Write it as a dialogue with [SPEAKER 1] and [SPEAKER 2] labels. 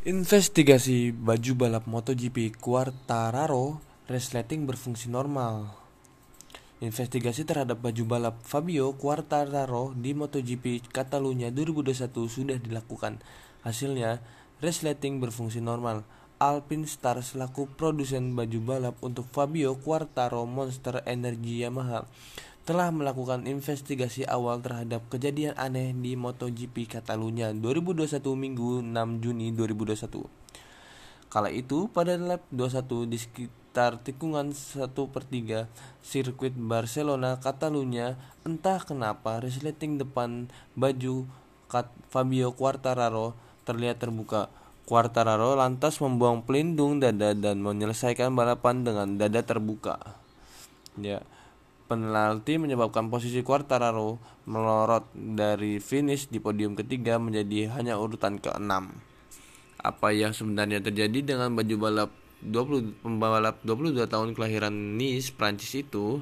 [SPEAKER 1] Investigasi baju balap MotoGP Quartararo resleting berfungsi normal. Investigasi terhadap baju balap Fabio Quartararo di MotoGP Catalunya 2021 sudah dilakukan. Hasilnya, resleting berfungsi normal. Alpine Star selaku produsen baju balap untuk Fabio Quartararo Monster Energy Yamaha telah melakukan investigasi awal terhadap kejadian aneh di MotoGP Catalunya 2021 Minggu 6 Juni 2021. Kala itu, pada lap 21 di sekitar tikungan 1 per 3 sirkuit Barcelona Catalunya, entah kenapa resleting depan baju Fabio Quartararo terlihat terbuka. Quartararo lantas membuang pelindung dada dan menyelesaikan balapan dengan dada terbuka. Ya, Penalti menyebabkan posisi Quartararo melorot dari finish di podium ketiga menjadi hanya urutan ke-6. Apa yang sebenarnya terjadi dengan baju balap 20 pembalap 22 tahun kelahiran Nice, Prancis itu?